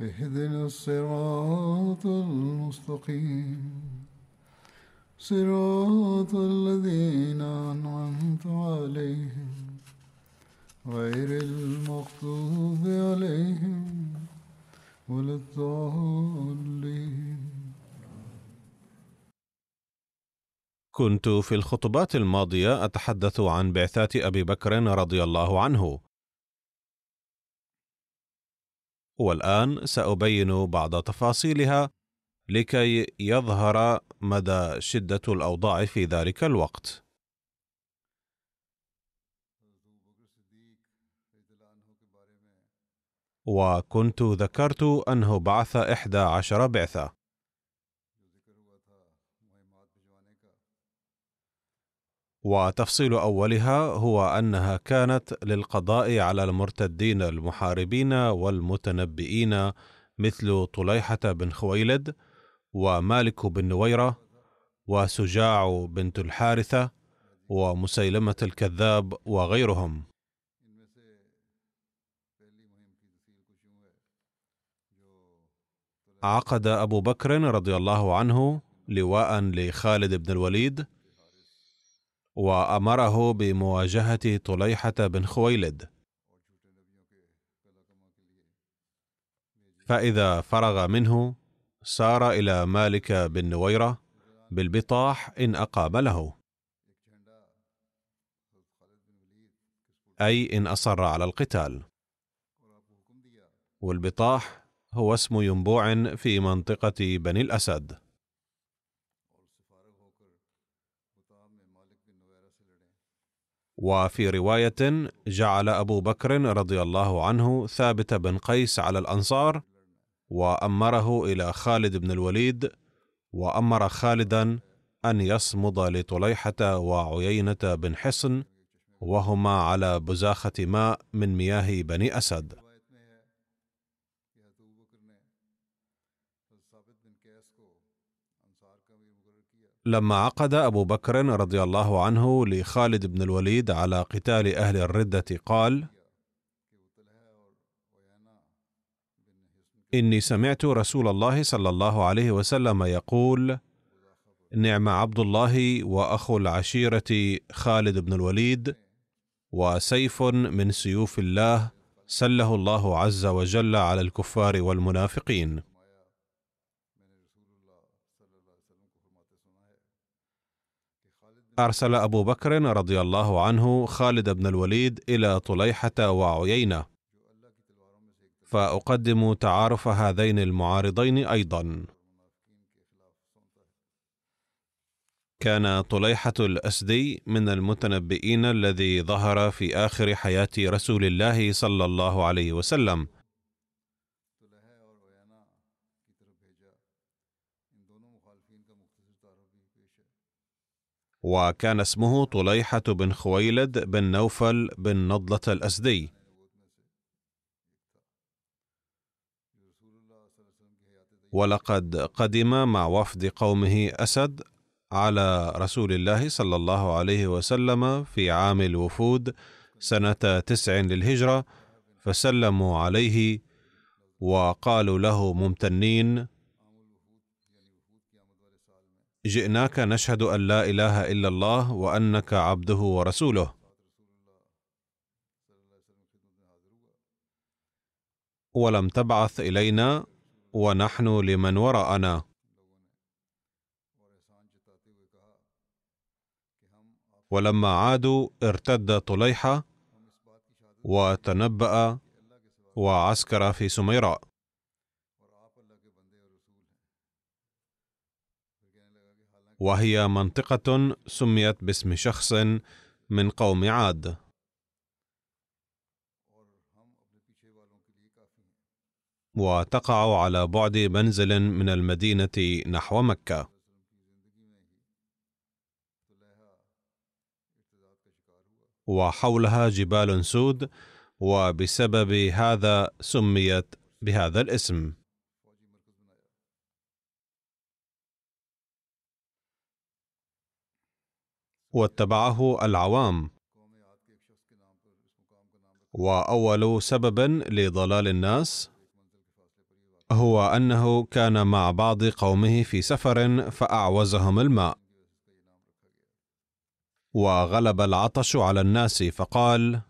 اهدنا الصراط المستقيم. صراط الذين أنعمت عليهم. غير المغضوب عليهم ولا الضالين. كنت في الخطبات الماضية أتحدث عن بعثات أبي بكر رضي الله عنه. والآن سأبين بعض تفاصيلها لكي يظهر مدى شدة الأوضاع في ذلك الوقت. وكنت ذكرت أنه بعث إحدى عشر بعثة. وتفصيل أولها هو أنها كانت للقضاء على المرتدين المحاربين والمتنبئين مثل طليحة بن خويلد ومالك بن نويرة وسجاع بنت الحارثة ومسيلمة الكذاب وغيرهم. عقد أبو بكر رضي الله عنه لواء لخالد بن الوليد وأمره بمواجهة طليحة بن خويلد. فإذا فرغ منه سار إلى مالك بن نويرة بالبطاح إن اقام له أي إن أصر على القتال. والبطاح هو اسم ينبوع في منطقة بني الأسد. وفي رواية جعل أبو بكر رضي الله عنه ثابت بن قيس على الأنصار وأمره إلى خالد بن الوليد وأمر خالدا أن يصمد لطليحة وعيينة بن حصن وهما على بزاخة ماء من مياه بني أسد. لما عقد أبو بكر رضي الله عنه لخالد بن الوليد على قتال أهل الردة قال إني سمعت رسول الله صلى الله عليه وسلم يقول نعم عبد الله واخو العشيرة خالد بن الوليد وسيف من سيوف الله سله الله عز وجل على الكفار والمنافقين. أرسل أبو بكر رضي الله عنه خالد بن الوليد إلى طليحة وعيينة. فأقدم تعارف هذين المعارضين أيضا. كان طليحة الاسدي من المتنبئين الذي ظهر في آخر حياة رسول الله صلى الله عليه وسلم. وكان اسمه طليحة بن خويلد بن نوفل بن نضلة الأسدي. ولقد قدم مع وفد قومه أسد على رسول الله صلى الله عليه وسلم في عام الوفود سنة تسع للهجرة فسلموا عليه وقالوا له ممتنين جئناك نشهد أن لا إله إلا الله وأنك عبده ورسوله. ولم تبعث إلينا ونحن لمن وراءنا. ولما عادوا ارتد طليحة وتنبأ وعسكر في سميراء. وهي منطقة سميت باسم شخص من قوم عاد. وتقع على بعد منزل من المدينة نحو مكة. وحولها جبال سود وبسبب هذا سميت بهذا الاسم. واتبعه العوام. وأول سبب لضلال الناس هو أنه كان مع بعض قومه في سفر فأعوزهم الماء. وغلب العطش على الناس فقال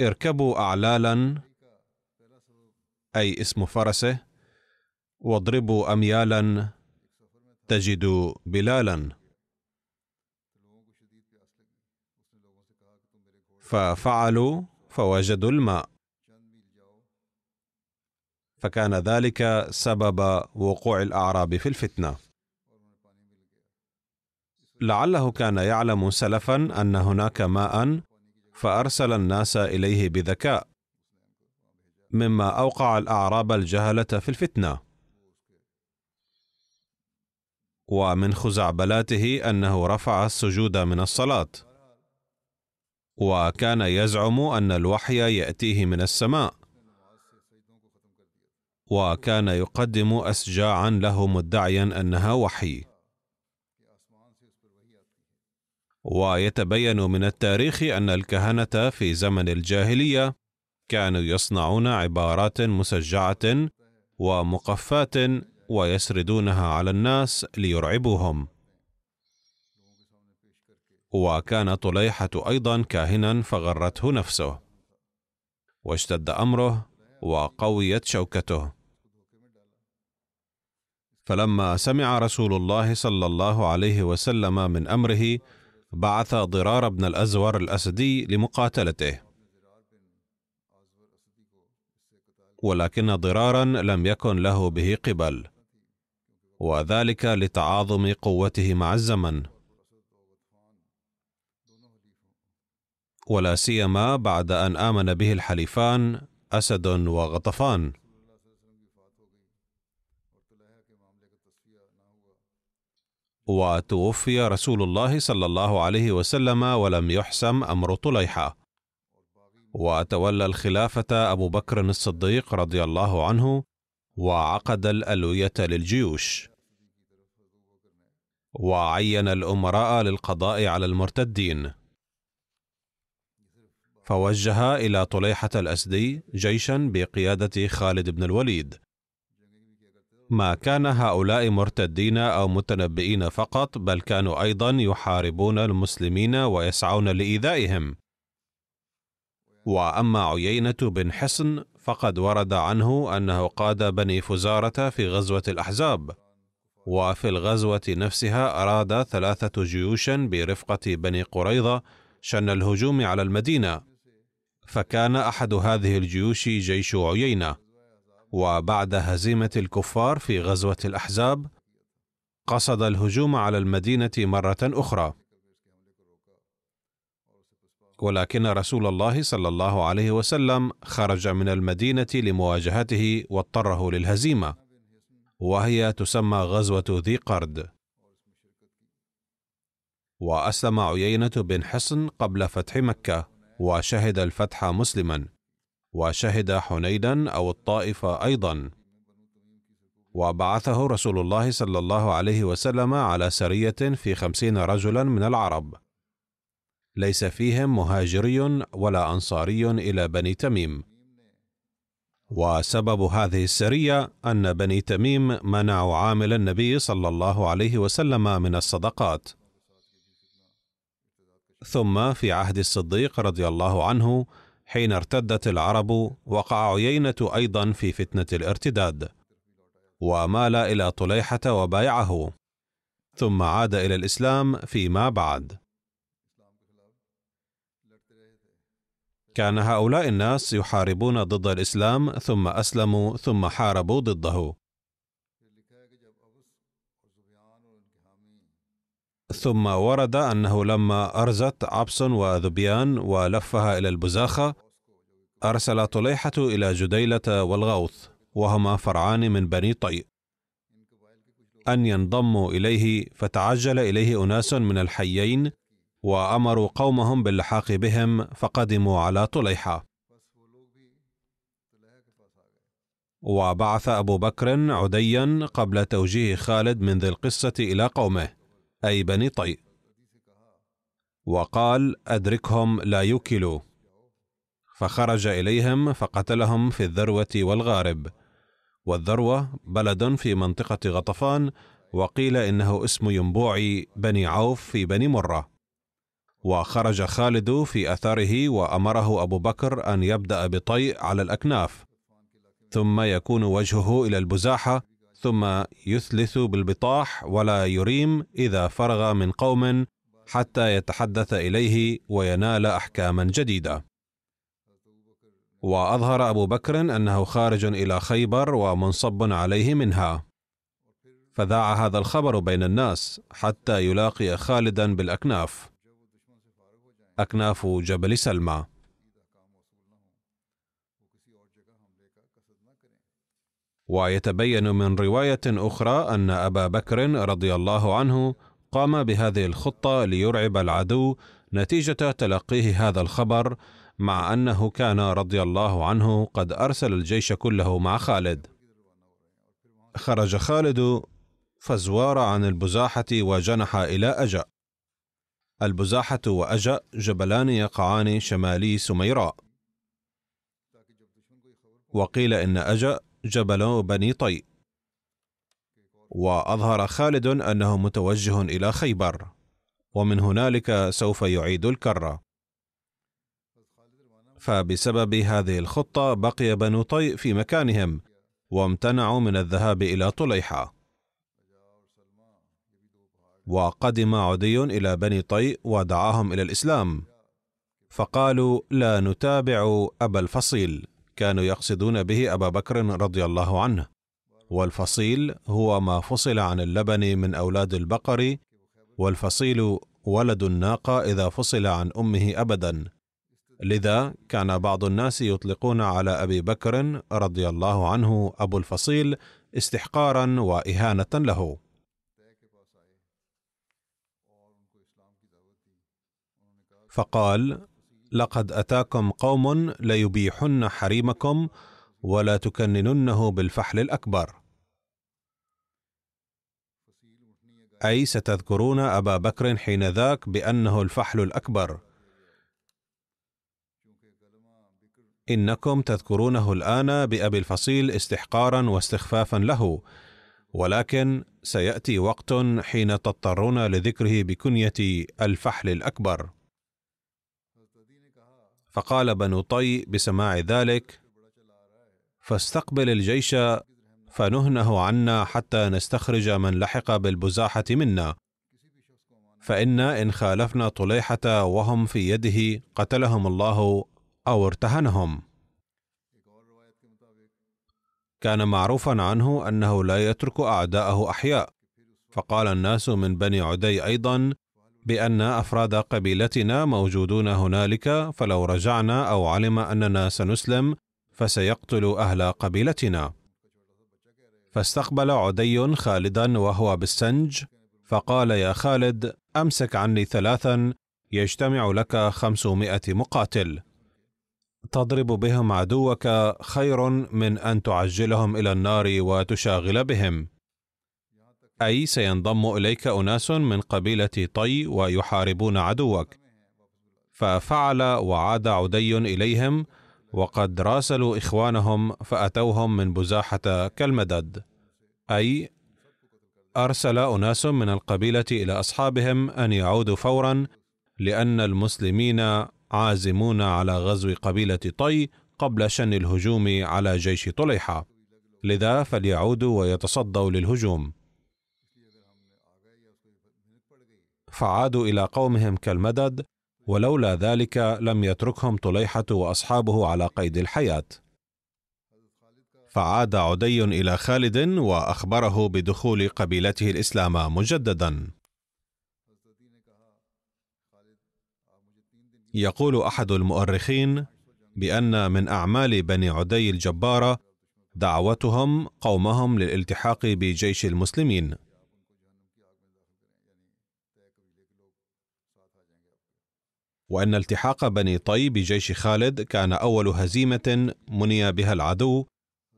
اركبوا اعلالا أي اسم فرسه واضربوا اميالا تجدوا بلالا. ففعلوا فوجدوا الماء. فكان ذلك سبب وقوع الأعراب في الفتنة. لعله كان يعلم سلفا أن هناك ماء فأرسل الناس إليه بذكاء مما أوقع الأعراب الجهلة في الفتنة. ومن خزعبلاته أنه رفع السجود من الصلاة. وكان يزعم أن الوحي يأتيه من السماء. وكان يقدم اسجاعا له مدعيا أنها وحي. ويتبين من التاريخ أن الكهنة في زمن الجاهلية كانوا يصنعون عبارات مسجعة ومقفات ويسردونها على الناس ليرعبوهم. وكان طليحة أيضا كاهنا فغرته نفسه. واشتد أمره وقويت شوكته. فلما سمع رسول الله صلى الله عليه وسلم من أمره بعث ضرار بن الأزور الأسدي لمقاتلته. ولكن ضرارا لم يكن له به قبل. وذلك لتعاظم قوته مع الزمن. ولا سيما بعد أن آمن به الحليفان أسد وغطفان. وتوفي رسول الله صلى الله عليه وسلم ولم يحسم أمر طليحة. وتولى الخلافة أبو بكر الصديق رضي الله عنه وعقد الألوية للجيوش. وعين الأمراء للقضاء على المرتدين. فوجه إلى طليحة الاسدي جيشا بقيادة خالد بن الوليد. ما كان هؤلاء مرتدين أو متنبئين فقط بل كانوا أيضا يحاربون المسلمين ويسعون لإيذائهم. وأما عيينة بن حصن فقد ورد عنه أنه قاد بني فزارة في غزوة الأحزاب. وفي الغزوة نفسها أراد ثلاثة جيوش برفقة بني قريظة شن الهجوم على المدينة فكان أحد هذه الجيوش جيش عيينة. وبعد هزيمة الكفار في غزوة الأحزاب قصد الهجوم على المدينة مرة أخرى. ولكن رسول الله صلى الله عليه وسلم خرج من المدينة لمواجهته واضطره للهزيمة. وهي تسمى غزوة ذي قرد. وأسلم عيينة بن حصن قبل فتح مكة وشهد الفتح مسلما وشهد حنينا أو الطائف أيضا. وبعثه رسول الله صلى الله عليه وسلم على سرية في خمسين رجلا من العرب. ليس فيهم مهاجري ولا أنصاري إلى بني تميم. وسبب هذه السرية أن بني تميم منعوا عامل النبي صلى الله عليه وسلم من الصدقات. ثم في عهد الصديق رضي الله عنه حين ارتدت العرب وقع عيينة أيضا في فتنة الارتداد ومال إلى طليحة وبايعه ثم عاد إلى الإسلام فيما بعد. كان هؤلاء الناس يحاربون ضد الإسلام ثم أسلموا ثم حاربوا ضده. ثم ورد أنه لما أرزت عبس وذبيان ولفها إلى البزاخة أرسل طليحة إلى جديلة والغوث وهما فرعان من بني طي أن ينضموا إليه فتعجل إليه أناس من الحيين وأمروا قومهم باللحاق بهم فقدموا على طليحة. وبعث أبو بكر عديا قبل توجيه خالد من ذي القصة إلى قومه أي بني طي وقال أدركهم لا يوكلوا. فخرج إليهم فقتلهم في الذروة والغارب. والذروة بلد في منطقة غطفان وقيل إنه اسم ينبوع بني عوف في بني مرة. وخرج خالد في أثره وأمره أبو بكر أن يبدأ بطي على الأكناف. ثم يكون وجهه إلى البزاحة ثم يثلث بالبطاح ولا يريم إذا فرغ من قوم حتى يتحدث إليه وينال أحكاما جديدة. وأظهر أبو بكر أنه خارج إلى خيبر ومنصب عليه منها. فذاع هذا الخبر بين الناس حتى يلاقي خالدا بالأكناف. أكناف جبل سلمى. ويتبين من رواية أخرى أن أبا بكر رضي الله عنه قام بهذه الخطة ليرعب العدو نتيجة تلقيه هذا الخبر مع أنه كان رضي الله عنه قد أرسل الجيش كله مع خالد. خرج خالد فزوار عن البزاحة وجنح إلى أجا. البزاحة وأجا جبلان يقعان شمالي سميراء. وقيل إن أجا جبل بني طي. وأظهر خالد أنه متوجه إلى خيبر ومن هنالك سوف يعيد الكره فبسبب هذه الخطة بقي بنو طي في مكانهم وامتنعوا من الذهاب إلى طليحة. وقدم عدي إلى بني طي ودعاهم إلى الإسلام. فقالوا لا نتابع أبا الفصيل. كانوا يقصدون به أبا بكر رضي الله عنه. والفصيل هو ما فصل عن اللبن من أولاد البقر والفصيل ولد الناقة إذا فصل عن أمه ابدا. لذا كان بعض الناس يطلقون على أبي بكر رضي الله عنه أبو الفصيل استحقارا وإهانة له. فقال لقد أتاكم قوم ليبيحن حريمكم ولا تكنننه بالفحل الأكبر. أي ستذكرون أبا بكر حين ذاك بأنه الفحل الأكبر. إنكم تذكرونه الآن بأبي الفصيل استحقارا واستخفافا له ولكن سيأتي وقت حين تضطرون لذكره بكنية الفحل الأكبر. فقال بنو طي بسماع ذلك فاستقبل الجيش فنهنه عنا حتى نستخرج من لحق بالبزاحة منا. فإنا إن خالفنا طليحة وهم في يده قتلهم الله أو ارتهنهم. كان معروفا عنه أنه لا يترك أعداءه أحياء. فقال الناس من بني عدي أيضا بأن أفراد قبيلتنا موجودون هنالك فلو رجعنا أو علم أننا سنسلم فسيقتل أهل قبيلتنا. فاستقبل عدي خالدا وهو بالسنج فقال يا خالد أمسك عني ثلاثا يجتمع لك خمسمائة مقاتل. تضرب بهم عدوك خير من أن تعجلهم إلى النار وتشاغل بهم. أي سينضم إليك أناس من قبيلة طي ويحاربون عدوك. ففعل وعاد عدي إليهم وقد راسلوا إخوانهم فأتوهم من بزاحة كالمدد. أي أرسل أناس من القبيلة إلى أصحابهم أن يعودوا فورا لأن المسلمين عازمون على غزو قبيلة طي قبل شن الهجوم على جيش طليحة. لذا فليعودوا ويتصدوا للهجوم. فعادوا إلى قومهم كالمدد ولولا ذلك لم يتركهم طليحة وأصحابه على قيد الحياة. فعاد عدي إلى خالد وأخبره بدخول قبيلته الإسلام مجددا. يقول أحد المؤرخين بأن من أعمال بني عدي الجباره دعوتهم قومهم للالتحاق بجيش المسلمين. وأن التحاق بني طي بجيش خالد كان أول هزيمة مني بها العدو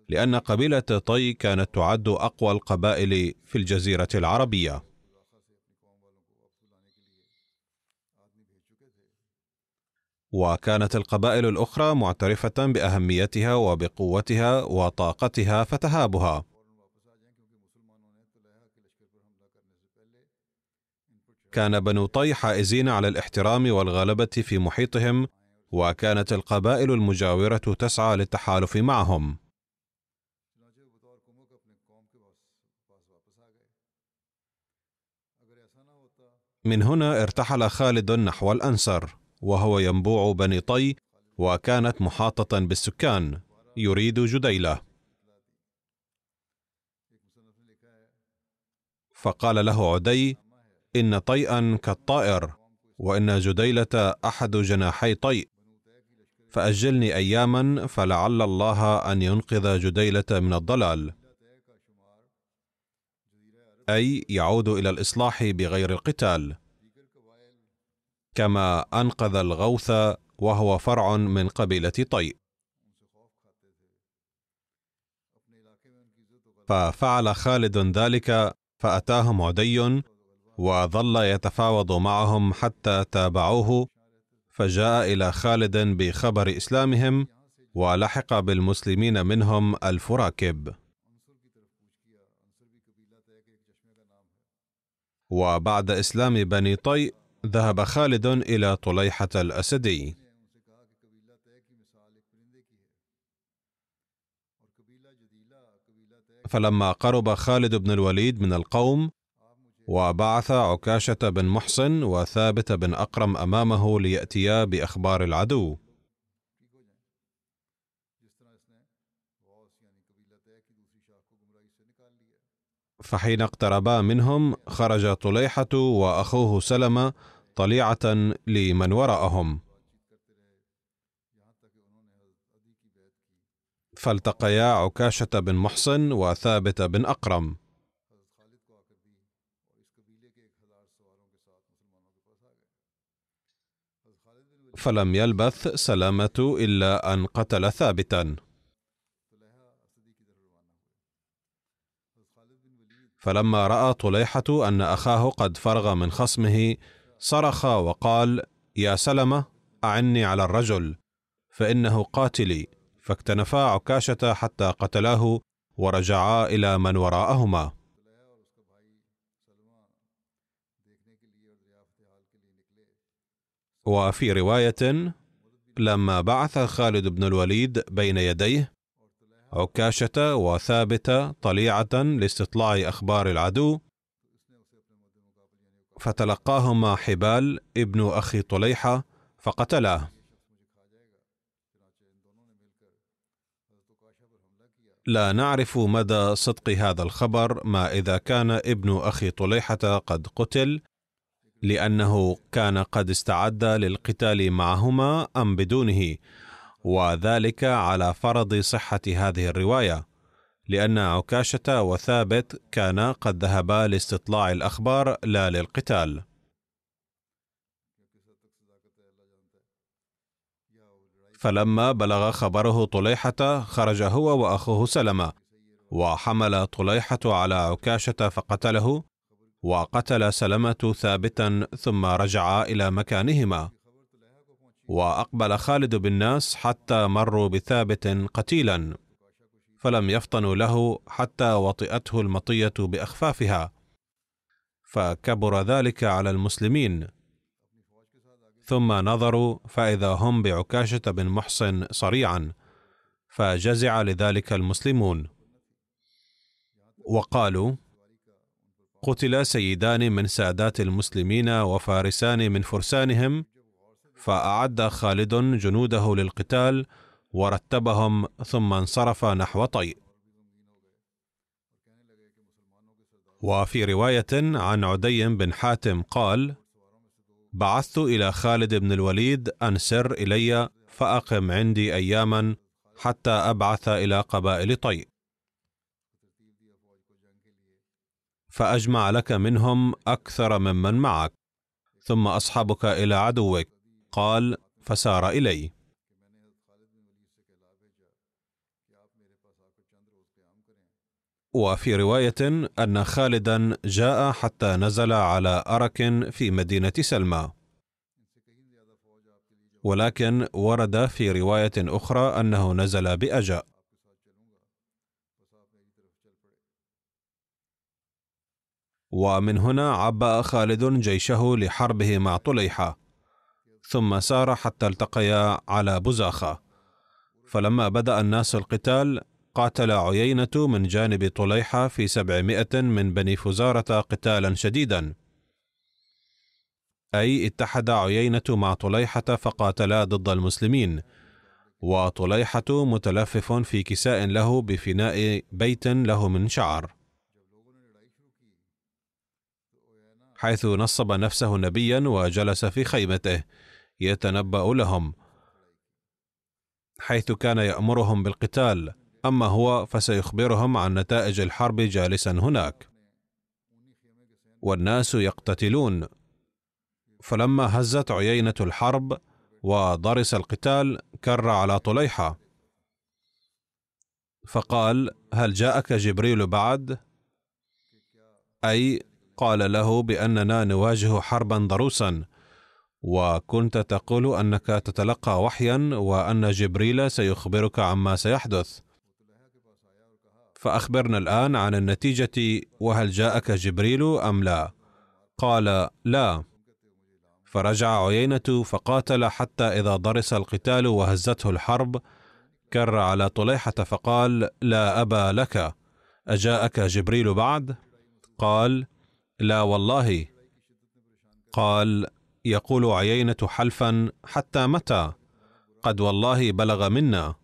لأن قبيلة طي كانت تعد أقوى القبائل في الجزيرة العربية. وكانت القبائل الأخرى معترفة بأهميتها وبقوتها وطاقتها فتهابها. كان بنو طي حائزين على الاحترام والغلبة في محيطهم وكانت القبائل المجاورة تسعى للتحالف معهم. من هنا ارتحل خالد نحو الانصر وهو ينبوع بني طي وكانت محاطة بالسكان. يريد جديله. فقال له عدي إن طيئا كالطائر وإن جديلة أحد جناحي طيء. فأجلني اياما فلعل الله أن ينقذ جديلة من الضلال. أي يعود إلى الإصلاح بغير القتال. كما أنقذ الغوث وهو فرع من قبيلة طيء. ففعل خالد ذلك فاتاهم عدي وظل يتفاوض معهم حتى تابعوه فجاء إلى خالد بخبر إسلامهم ولحق بالمسلمين منهم الف راكب وبعد إسلام بني طي ذهب خالد إلى طليحة الأسدي. فلما قرب خالد بن الوليد من القوم وبعث عكاشة بن محصن وثابت بن أقرم أمامه ليأتيا بأخبار العدو. فحين اقتربا منهم خرج طليحة وأخوه سلمة طليعة لمن وراءهم. فالتقيا عكاشة بن محصن وثابت بن أقرم. فلم يلبث سلامة إلا أن قتل ثابتا. فلما رأى طليحة أن أخاه قد فرغ من خصمه صرخ وقال يا سلمة أعني على الرجل فإنه قاتلي. فاكتنفا عكاشة حتى قتلاه ورجعا إلى من وراءهما. وفي رواية لما بعث خالد بن الوليد بين يديه عكاشة وثابتة طليعة لاستطلاع أخبار العدو فتلقاهما حبال ابن أخي طليحة فقتلاه. لا نعرف مدى صدق هذا الخبر ما إذا كان ابن أخي طليحة قد قتل لأنه كان قد استعد للقتال معهما أم بدونه وذلك على فرض صحة هذه الرواية لأن عكاشة وثابت كانا قد ذهبا لاستطلاع الأخبار لا للقتال. فلما بلغ خبره طليحة خرج هو وأخوه سلمة وحمل طليحة على عكاشة فقتله وقتل سلمة ثابتا ثم رجعا إلى مكانهما. وأقبل خالد بالناس حتى مروا بثابت قتيلا فلم يفطنوا له حتى وطئته المطية بأخفافها. فكبر ذلك على المسلمين. ثم نظروا فإذا هم بعكاشة بن محصن صريعا فجزع لذلك المسلمون. وقالوا قتل سيدان من سادات المسلمين وفارسان من فرسانهم فأعد خالد جنوده للقتال ورتبهم ثم انصرف نحو طيء وفي رواية عن عدي بن حاتم قال: بعثت إلى خالد بن الوليد أن سر إلي فأقم عندي أياما حتى أبعث إلى قبائل طيء. فأجمع لك منهم أكثر ممن معك، ثم أصحبك إلى عدوك، قال: فسار إلي. وفي رواية أن خالدا جاء حتى نزل على أرك في مدينة سلمى. ولكن ورد في رواية أخرى أنه نزل بأجأ. ومن هنا عبأ خالد جيشه لحربه مع طليحة ثم سار حتى التقيا على بزاخة. فلما بدأ الناس القتال قاتل عيينة من جانب طليحة في سبعمائة من بني فزارة قتالا شديدا. أي اتحد عيينة مع طليحة فقاتلا ضد المسلمين وطليحة متلفف في كساء له بفناء بيت له من شعر. حيث نصب نفسه نبيا وجلس في خيمته يتنبأ لهم حيث كان يأمرهم بالقتال. أما هو فسيخبرهم عن نتائج الحرب جالسا هناك. والناس يقتتلون. فلما هزت عيينة الحرب وضرس القتال كر على طليحة. فقال هل جاءك جبريل بعد؟ أي قال له بأننا نواجه حربا ضروسا وكنت تقول أنك تتلقى وحيا وأن جبريل سيخبرك عما سيحدث فأخبرنا الآن عن النتيجة وهل جاءك جبريل أم لا؟ قال لا فرجع عيينة فقاتل حتى إذا ضرس القتال وهزته الحرب كر على طليحة فقال لا أبا لك أجاءك جبريل بعد؟ قال لا والله. قال يقول عيينة حلفا حتى متى؟ قد والله بلغ منا.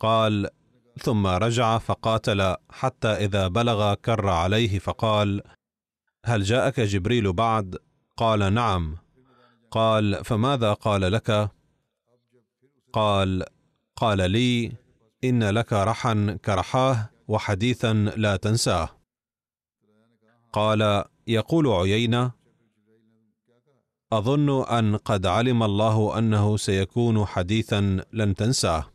قال ثم رجع فقاتل حتى إذا بلغ كر عليه فقال هل جاءك جبريل بعد؟ قال نعم. قال فماذا قال لك؟ قال قال لي إن لك رحا كرحاه وحديثا لا تنساه. قال يقول عيينة أظن أن قد علم الله أنه سيكون حديثا لن تنساه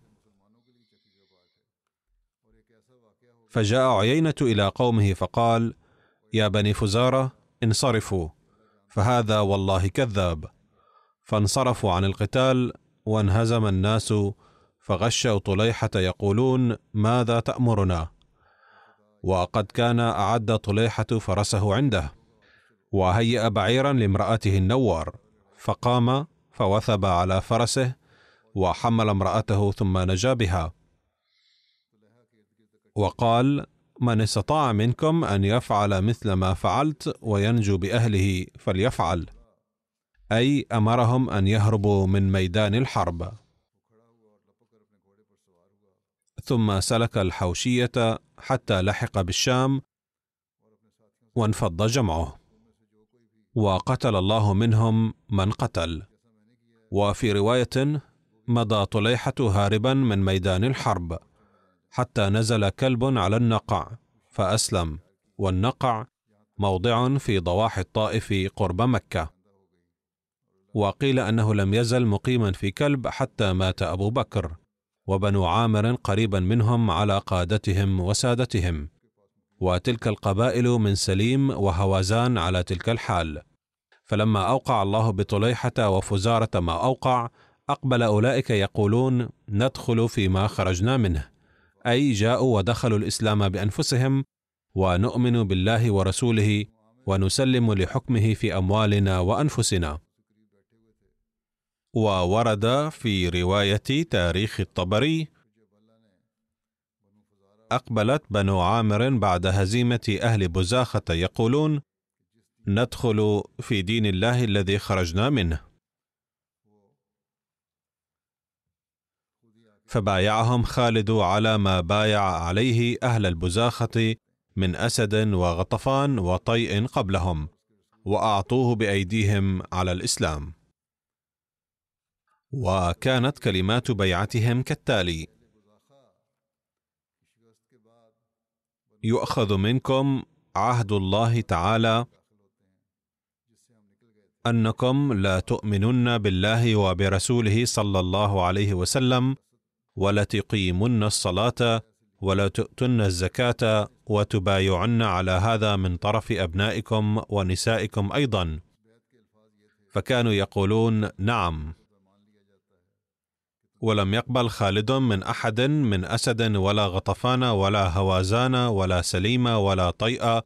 فجاء عيينة إلى قومه فقال: يا بني فزارة انصرفوا فهذا والله كذاب فانصرفوا عن القتال وانهزم الناس فغشوا طليحة يقولون ماذا تأمرنا؟ وقد كان أعد طليحة فرسه عنده وهيأ بعيرا لامرأته النوار فقام فوثب على فرسه وحمل امرأته ثم نجا بها. وقال من استطاع منكم أن يفعل مثل ما فعلت وينجو بأهله فليفعل. أي أمرهم أن يهربوا من ميدان الحرب. ثم سلك الحوشية حتى لحق بالشام وانفض جمعه. وقتل الله منهم من قتل. وفي رواية مضى طليحة هاربا من ميدان الحرب حتى نزل كلب على النقع فأسلم. والنقع موضع في ضواحي الطائف قرب مكة. وقيل أنه لم يزل مقيما في كلب حتى مات أبو بكر. وبنو عامر قريبا منهم على قادتهم وسادتهم. وتلك القبائل من سليم وهوازان على تلك الحال. فلما أوقع الله بطليحة وفزارة ما أوقع أقبل أولئك يقولون ندخل فيما خرجنا منه. أي جاءوا ودخلوا الإسلام بأنفسهم ونؤمن بالله ورسوله ونسلم لحكمه في أموالنا وأنفسنا. وورد في رواية تاريخ الطبري أقبلت بنو عامر بعد هزيمة أهل بزاخه يقولون ندخل في دين الله الذي خرجنا منه فبايعهم خالد على ما بايع عليه أهل البزاخه من أسد وغطفان وطيء قبلهم وأعطوه بأيديهم على الإسلام. وكانت كلمات بيعتهم كالتالي. يؤخذ منكم عهد الله تعالى أنكم لا تؤمنن بالله وبرسوله صلى الله عليه وسلم ولا تقيمن الصلاة ولا تؤتن الزكاة وتبايعن على هذا من طرف أبنائكم ونسائكم أيضا. فكانوا يقولون نعم. ولم يقبل خالد من أحد من أسد ولا غطفان ولا هوازان ولا سليم ولا طيء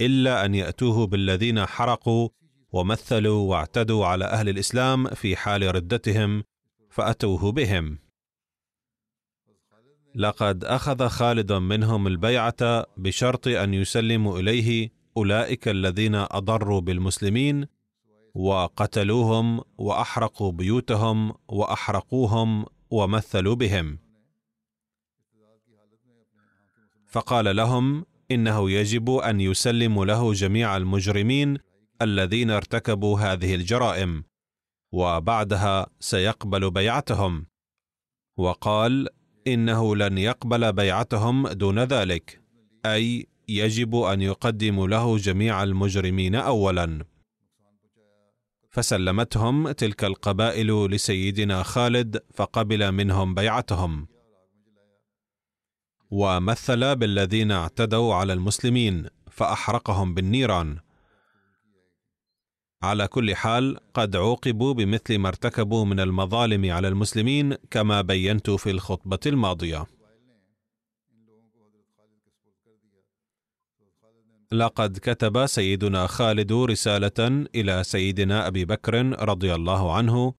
إلا أن يأتوه بالذين حرقوا ومثلوا واعتدوا على أهل الإسلام في حال ردتهم فأتوه بهم. لقد أخذ خالد منهم البيعة بشرط أن يسلموا إليه أولئك الذين أضروا بالمسلمين وقتلوهم وأحرقوا بيوتهم وأحرقوهم ومثلوا بهم. فقال لهم إنه يجب أن يسلموا له جميع المجرمين الذين ارتكبوا هذه الجرائم وبعدها سيقبل بيعتهم. وقال إنه لن يقبل بيعتهم دون ذلك أي يجب أن يقدموا له جميع المجرمين اولا. فسلمتهم تلك القبائل لسيدنا خالد فقبل منهم بيعتهم. ومثل بالذين اعتدوا على المسلمين فأحرقهم بالنيران. على كل حال قد عوقبوا بمثل ما ارتكبوا من المظالم على المسلمين كما بينت في الخطبة الماضية. لقد كتب سيدنا خالد رسالة إلى سيدنا أبي بكر رضي الله عنه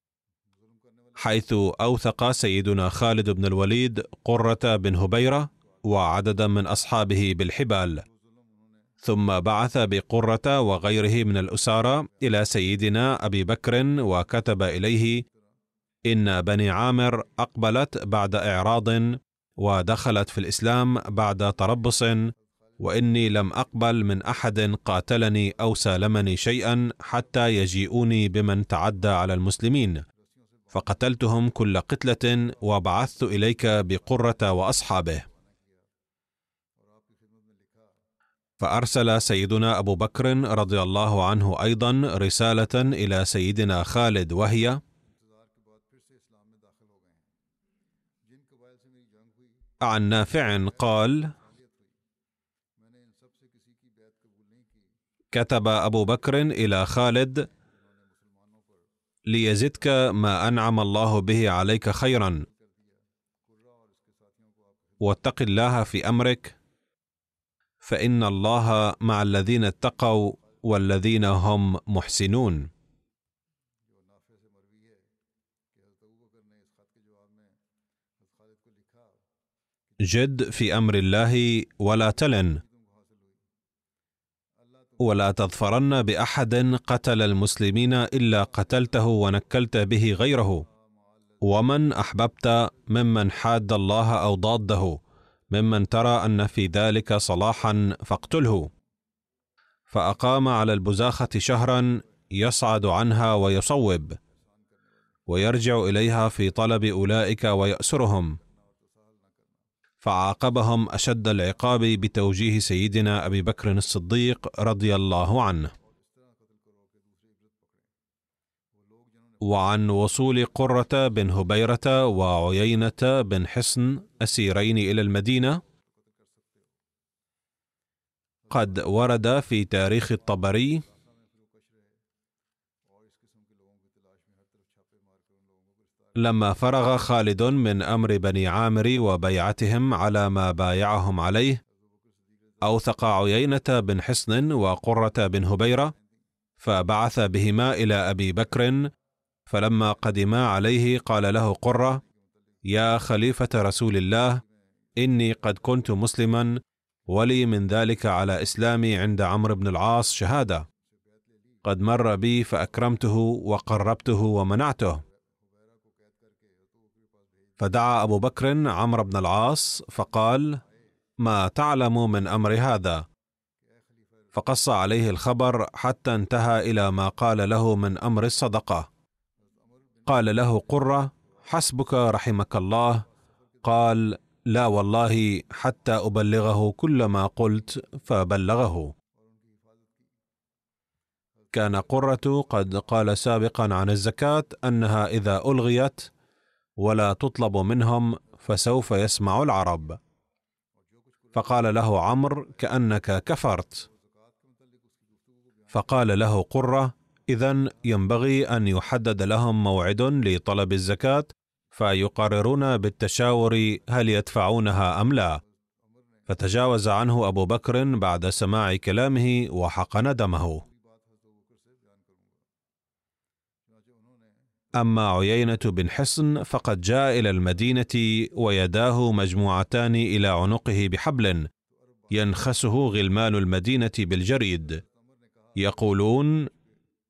حيث أوثق سيدنا خالد بن الوليد قرة بن هبيرة وعددا من أصحابه بالحبال ثم بعث بقرة وغيره من الأسارى إلى سيدنا أبي بكر وكتب إليه إن بني عامر أقبلت بعد إعراض ودخلت في الإسلام بعد تربص وإني لم أقبل من أحد قاتلني أو سالمني شيئا حتى يجيئوني بمن تعدى على المسلمين. فقتلتهم كل قتلة وبعثت إليك بقرة وأصحابه. فأرسل سيدنا أبو بكر رضي الله عنه أيضا رسالة إلى سيدنا خالد وهي عن نافع قال كتب أبو بكر إلى خالد ليزدك ما أنعم الله به عليك خيرا. واتق الله في أمرك فإن الله مع الذين اتقوا والذين هم محسنون. جد في أمر الله ولا تلن. ولا تظفرن بأحد قتل المسلمين إلا قتلته ونكلت به غيره. ومن أحببت ممن حاد الله أو ضاده ممن ترى أن في ذلك صلاحا فاقتله. فأقام على البزاخة شهرا يصعد عنها ويصوب ويرجع إليها في طلب أولئك ويأسرهم. فعاقبهم أشد العقاب بتوجيه سيدنا أبي بكر الصديق رضي الله عنه. وعن وصول قرة بن هبيرة وعيينة بن حصن أسيرين إلى المدينة قد ورد في تاريخ الطبري لما فرغ خالد من أمر بني عامر وبيعتهم على ما بايعهم عليه أوثق عيينة بن حصن وقرة بن هبيرة فبعث بهما إلى أبي بكر فلما قدما عليه قال له قرة يا خليفة رسول الله إني قد كنت مسلما ولي من ذلك على إسلامي عند عمرو بن العاص شهادة. قد مر بي فأكرمته وقربته ومنعته. فدعا أبو بكر عمرو بن العاص فقال ما تعلم من أمر هذا؟ فقص عليه الخبر حتى انتهى إلى ما قال له من أمر الصدقة. قال له قرة حسبك رحمك الله. قال لا والله حتى أبلغه كل ما قلت فبلغه. كان قرة قد قال سابقا عن الزكاة أنها إذا ألغيت ولا تطلب منهم فسوف يسمع العرب. فقال له عمرو كأنك كفرت. فقال له قرة اذا ينبغي أن يحدد لهم موعد لطلب الزكاة فيقررون بالتشاور هل يدفعونها أم لا. فتجاوز عنه أبو بكر بعد سماع كلامه وحقن دمه. أما عيينة بن حصن فقد جاء إلى المدينة ويداه مجموعتان إلى عنقه بحبل ينخسه غلمان المدينة بالجريد. يقولون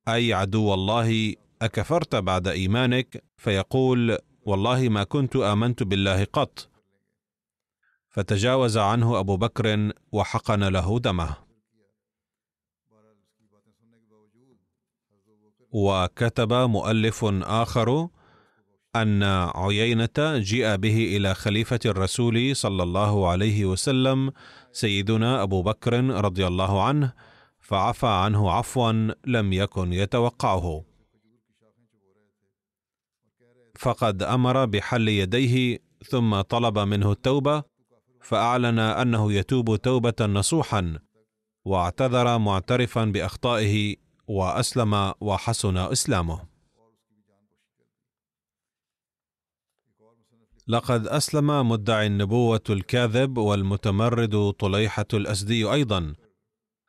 أي عدو الله أكفرت بعد إيمانك؟ فيقول والله ما كنت آمنت بالله قط. فتجاوز عنه أبو بكر وحقن له دمه. وكتب مؤلف آخر أن عيينة جيء به إلى خليفة الرسول صلى الله عليه وسلم سيدنا أبو بكر رضي الله عنه فعفى عنه عفوا لم يكن يتوقعه. فقد أمر بحل يديه ثم طلب منه التوبة فأعلن أنه يتوب توبة نصوحا واعتذر معترفا بأخطائه وأسلم وحسن إسلامه. لقد أسلم مدعي النبوة الكاذب والمتمرد طليحة الأسدي أيضا.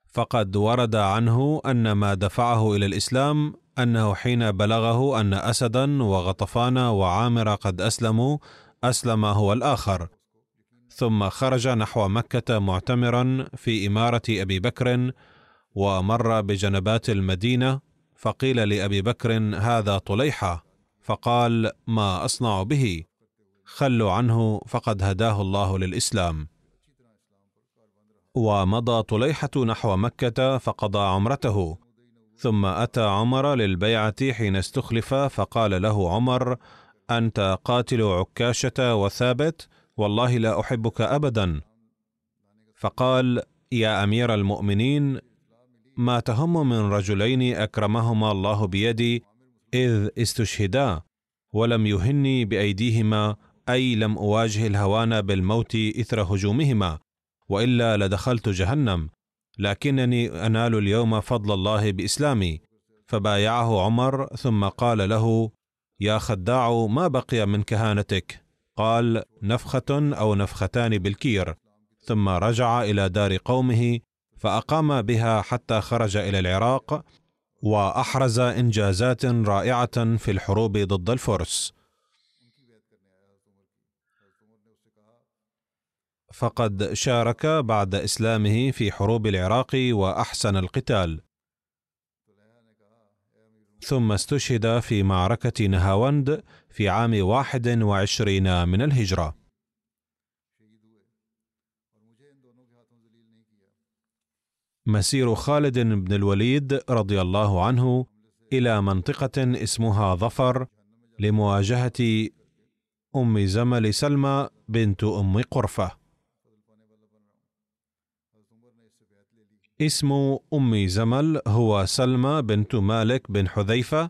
فقد ورد عنه أن ما دفعه إلى الإسلام أنه حين بلغه أن اسدا وغطفان وعامر قد أسلموا أسلم هو الآخر. ثم خرج نحو مكة معتمرا في إمارة أبي بكر ومر بجنبات المدينة فقيل لأبي بكر هذا طليحة. فقال ما أصنع به. خلوا عنه فقد هداه الله للإسلام. ومضى طليحة نحو مكة فقضى عمرته. ثم أتى عمر للبيعة حين استخلف فقال له عمر أنت قاتل عكاشة وثابت والله لا أحبك ابدا. فقال يا أمير المؤمنين ما تهم من رجلين أكرمهما الله بيدي إذ استشهدا ولم يهني بأيديهما أي لم أواجه الهوان بالموت إثر هجومهما وإلا لدخلت جهنم لكنني أنال اليوم فضل الله بإسلامي فبايعه عمر ثم قال له يا خداع ما بقي من كهانتك؟ قال نفخة أو نفختان بالكير. ثم رجع إلى دار قومه فأقام بها حتى خرج إلى العراق وأحرز إنجازات رائعة في الحروب ضد الفرس. فقد شارك بعد إسلامه في حروب العراق وأحسن القتال. ثم استشهد في معركة نهاوند في عام واحد وعشرين من الهجرة. مسير خالد بن الوليد رضي الله عنه إلى منطقة اسمها ظفر لمواجهة أم زمل سلمى بنت أم قرفة. اسم أم زمل هو سلمى بنت مالك بن حذيفة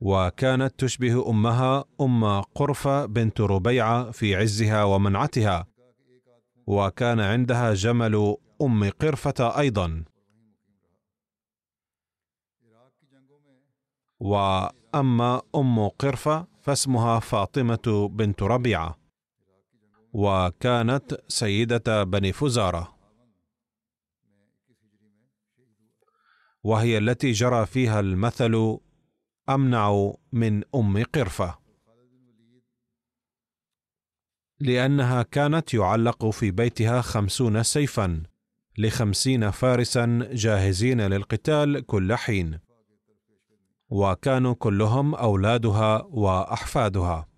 وكانت تشبه أمها أم قرفة بنت ربيعة في عزها ومنعتها وكان عندها جمل أم قرفة أيضا. وأما أم قرفة فاسمها فاطمة بنت ربيعة. وكانت سيدة بني فزارة. وهي التي جرى فيها المثل أمنع من أم قرفة. لأنها كانت يعلق في بيتها خمسون سيفا. لخمسين فارسا جاهزين للقتال كل حين. وكانوا كلهم أولادها وأحفادها.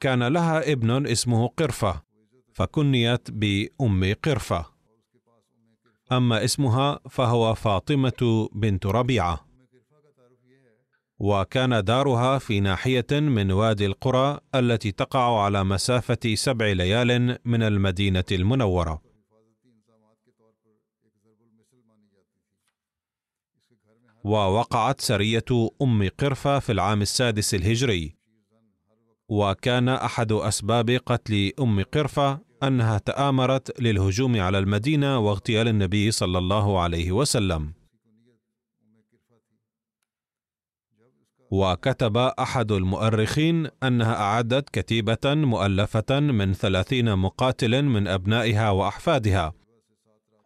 كان لها ابن اسمه قرفة فكنيت بأم قرفة. أما اسمها فهو فاطمة بنت ربيعة. وكان دارها في ناحية من وادي القرى التي تقع على مسافة سبع ليال من المدينة المنورة. ووقعت سرية أم قرفة في العام السادس الهجري. وكان أحد أسباب قتل أم قرفة أنها تآمرت للهجوم على المدينة واغتيال النبي صلى الله عليه وسلم. وكتب أحد المؤرخين أنها أعدت كتيبة مؤلفة من ثلاثين مقاتل من أبنائها وأحفادها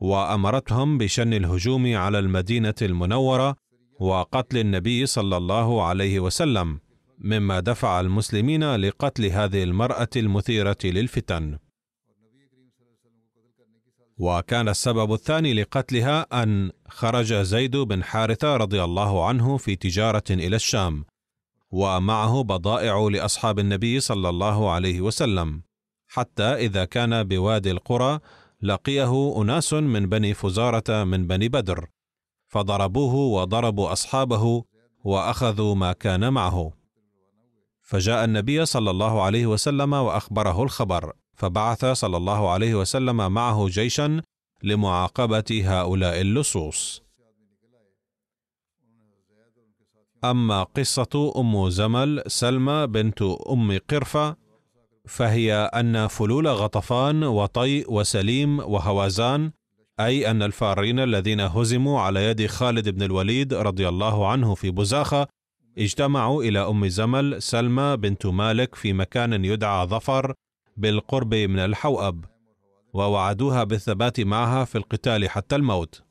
وأمرتهم بشن الهجوم على المدينة المنورة وقتل النبي صلى الله عليه وسلم مما دفع المسلمين لقتل هذه المرأة المثيرة للفتن. وكان السبب الثاني لقتلها أن خرج زيد بن حارثة رضي الله عنه في تجارة إلى الشام ومعه بضائع لأصحاب النبي صلى الله عليه وسلم حتى إذا كان بوادي القرى لقيه أناس من بني فزارة من بني بدر فضربوه وضربوا أصحابه وأخذوا ما كان معه. فجاء النبي صلى الله عليه وسلم وأخبره الخبر فبعث صلى الله عليه وسلم معه جيشا لمعاقبة هؤلاء اللصوص. أما قصة أم زمل سلمى بنت أم قرفة فهي أن فلول غطفان وطي وسليم وهوازان أي أن الفارين الذين هزموا على يد خالد بن الوليد رضي الله عنه في بزاخه اجتمعوا إلى أم زمل سلمى بنت مالك في مكان يدعى ظفر بالقرب من الحوأب ووعدوها بالثبات معها في القتال حتى الموت.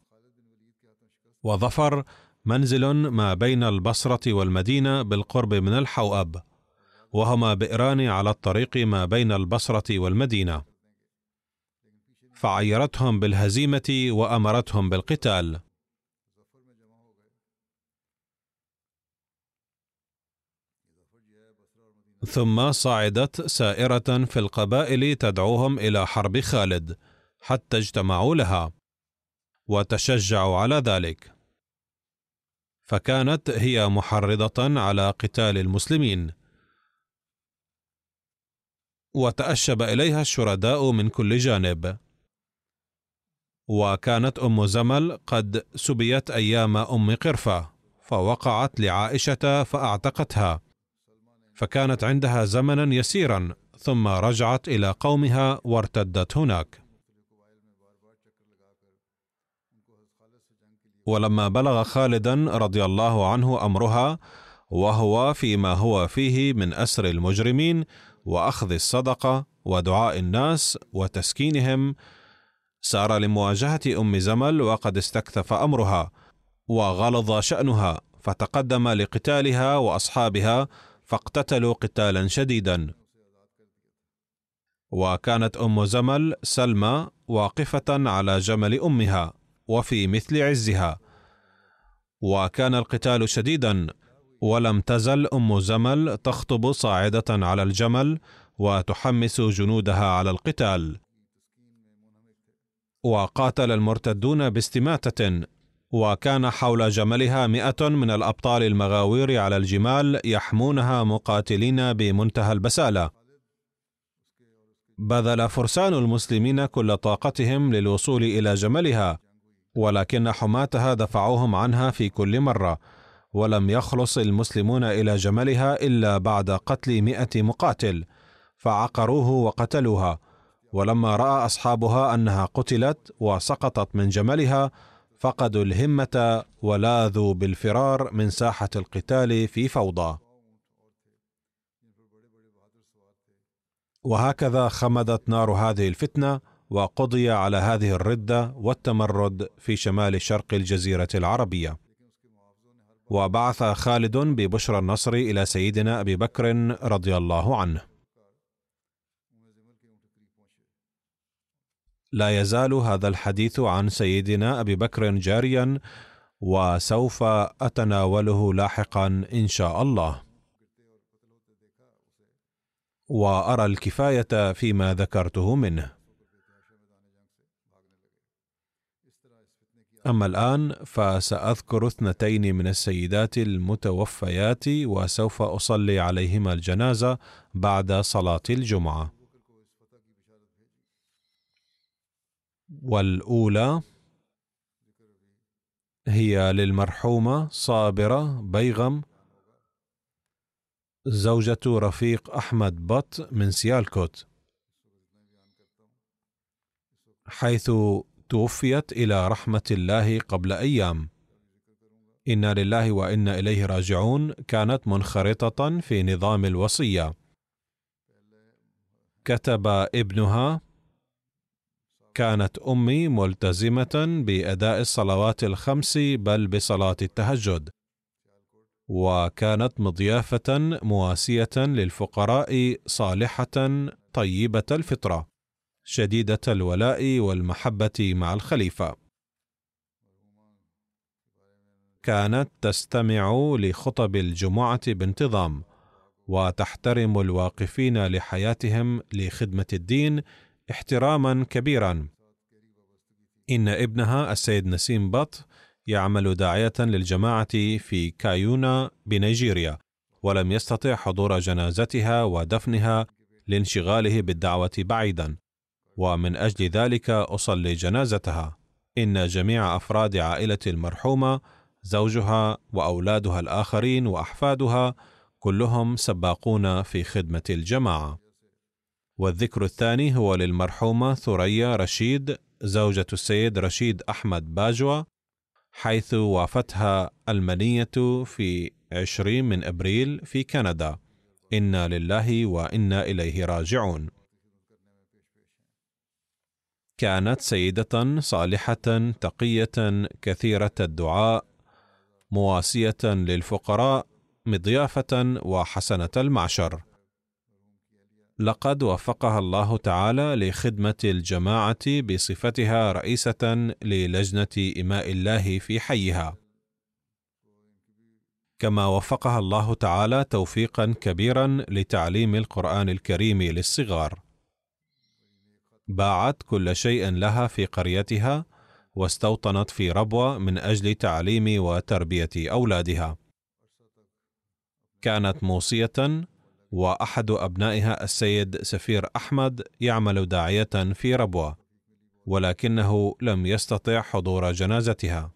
وظفر منزل ما بين البصرة والمدينة بالقرب من الحوأب وهما بئران على الطريق ما بين البصرة والمدينة. فعيرتهم بالهزيمة وأمرتهم بالقتال. ثم صعدت سائرة في القبائل تدعوهم إلى حرب خالد حتى اجتمعوا لها وتشجعوا على ذلك. فكانت هي محرضة على قتال المسلمين. وتأشب إليها الشرداء من كل جانب. وكانت أم زمل قد سبيت أيام أم قرفة فوقعت لعائشة فأعتقتها. فكانت عندها زمنا يسيرا ثم رجعت إلى قومها وارتدت هناك. ولما بلغ خالدا رضي الله عنه أمرها وهو فيما هو فيه من أسر المجرمين وأخذ الصدقة ودعاء الناس وتسكينهم سار لمواجهة أم زمل وقد استكثف أمرها وغلظ شأنها فتقدم لقتالها وأصحابها فاقتتلوا قتالا شديدا. وكانت أم زمل سلمى واقفة على جمل أمها وفي مثل عزها. وكان القتال شديدا ولم تزل أم زمل تخطب صاعدة على الجمل وتحمس جنودها على القتال. وقاتل المرتدون باستماتة وكان حول جملها مئة من الأبطال المغاوير على الجمال يحمونها مقاتلين بمنتهى البسالة. بذل فرسان المسلمين كل طاقتهم للوصول إلى جملها ولكن حماتها دفعوهم عنها في كل مرة ولم يخلص المسلمون إلى جملها إلا بعد قتل مئة مقاتل فعقروه وقتلوها ولما رأى أصحابها أنها قتلت وسقطت من جملها فقدوا الهمة ولاذوا بالفرار من ساحة القتال في فوضى. وهكذا خمدت نار هذه الفتنة وقضي على هذه الردة والتمرد في شمال شرق الجزيرة العربية. وبعث خالد ببشرى النصر إلى سيدنا أبي بكر رضي الله عنه. لا يزال هذا الحديث عن سيدنا أبي بكر جاريا وسوف أتناوله لاحقا إن شاء الله. وأرى الكفاية فيما ذكرته منه. أما الآن فسأذكر اثنتين من السيدات المتوفيات وسوف أصلي عليهما الجنازة بعد صلاة الجمعة. والأولى هي للمرحومة صابرة بيغم زوجة رفيق أحمد بط من سيالكوت. حيث توفيت إلى رحمة الله قبل أيام. إنا لله وإنا إليه راجعون كانت منخرطة في نظام الوصية. كتب ابنها كانت أمي ملتزمة بأداء الصلوات الخمس بل بصلاة التهجد. وكانت مضيافة مواسية للفقراء صالحة طيبة الفطرة شديدة الولاء والمحبة مع الخليفة. كانت تستمع لخطب الجمعة بانتظام وتحترم الواقفين لحياتهم لخدمة الدين احتراما كبيرا. إن ابنها السيد نسيم بط يعمل داعية للجماعة في كايونا بنيجيريا ولم يستطع حضور جنازتها ودفنها لانشغاله بالدعوة بعيدا. ومن أجل ذلك أصلي جنازتها. إن جميع أفراد عائلة المرحومة زوجها وأولادها الآخرين وأحفادها كلهم سباقون في خدمة الجماعة. والذكر الثاني هو للمرحومة ثريا رشيد زوجة السيد رشيد أحمد باجوة حيث وافتها المنية في عشرين من أبريل في كندا. إنا لله وإنا إليه راجعون. كانت سيدة صالحة تقية كثيرة الدعاء مواسية للفقراء مضيافة وحسنة المعشر. لقد وفقها الله تعالى لخدمة الجماعة بصفتها رئيسة للجنة إماء الله في حيها. كما وفقها الله تعالى توفيقا كبيرا لتعليم القرآن الكريم للصغار. باعت كل شيء لها في قريتها واستوطنت في ربوة من أجل تعليم وتربية أولادها. كانت موصية وأحد أبنائها السيد سفير أحمد يعمل داعية في ربوة ولكنه لم يستطع حضور جنازتها.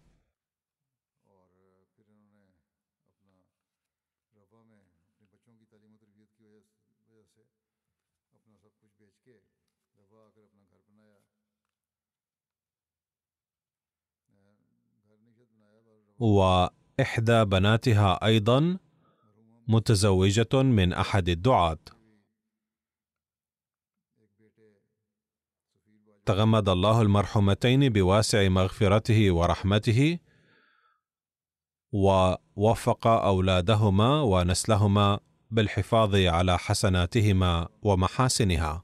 وإحدى بناتها أيضا متزوجة من أحد الدعاة. تغمد الله المرحومتين بواسع مغفرته ورحمته ووفق أولادهما ونسلهما بالحفاظ على حسناتهما ومحاسنها.